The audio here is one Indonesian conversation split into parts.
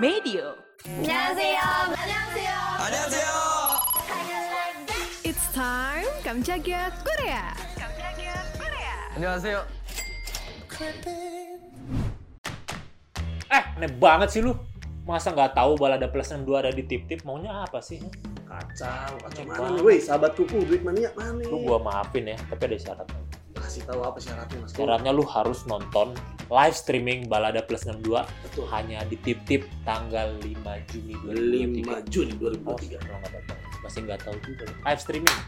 Medio. 안녕하세요. 안녕하세요. 안녕하세요. It's time Kamchaga Korea. 안녕하세요. Eh, aneh banget sih lu. Masa nggak tahu balada plus 62 ada di tip-tip? Maunya apa sih? Kacau, kacau Aneh mana banget. lu? Woi, sahabat kuku, duit mania mana? Lu gua maafin ya, tapi ada syaratnya. kasih tahu apa syaratnya Mas? Syaratnya lu harus nonton live streaming balada plus 62 Betul. hanya di tip-tip tanggal 5 Juni 5 2023. Juni Oh, 2023. kalau nggak datang. Masih nggak tahu juga. Live streaming.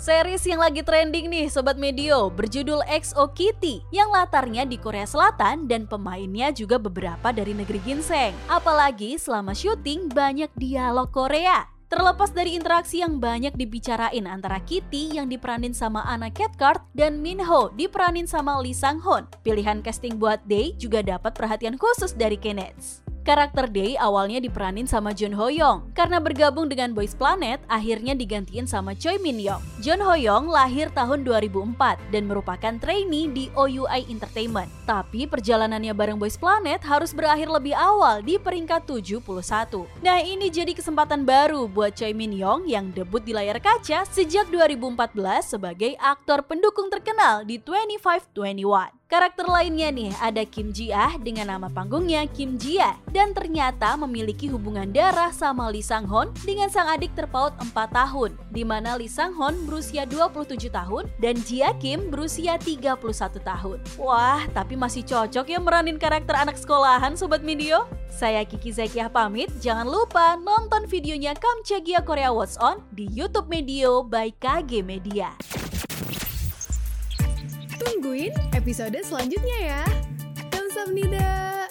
Series yang lagi trending nih Sobat Medio berjudul XO Kitty yang latarnya di Korea Selatan dan pemainnya juga beberapa dari negeri ginseng. Apalagi selama syuting banyak dialog Korea. Terlepas dari interaksi yang banyak dibicarain antara Kitty yang diperanin sama Anna Cathcart dan Minho diperanin sama Lee Sang Hoon, pilihan casting buat Day juga dapat perhatian khusus dari Kenneth. Karakter Day awalnya diperanin sama John Ho Young. Karena bergabung dengan Boys Planet, akhirnya digantiin sama Choi Min Young. John Ho Young lahir tahun 2004 dan merupakan trainee di OUI Entertainment. Tapi perjalanannya bareng Boys Planet harus berakhir lebih awal di peringkat 71. Nah ini jadi kesempatan baru buat Choi Min Young yang debut di layar kaca sejak 2014 sebagai aktor pendukung terkenal di 2521. Karakter lainnya nih ada Kim Ji Ah dengan nama panggungnya Kim Jia dan ternyata memiliki hubungan darah sama Lee Sang Hon dengan sang adik terpaut 4 tahun di mana Lee Sang Hon berusia 27 tahun dan Jia Kim berusia 31 tahun. Wah, tapi masih cocok ya meranin karakter anak sekolahan Sobat Medio? Saya Kiki Zakiah pamit, jangan lupa nonton videonya Kamchagia Korea What's On di YouTube Medio by KG Media tungguin episode selanjutnya ya. Kamsahamnida.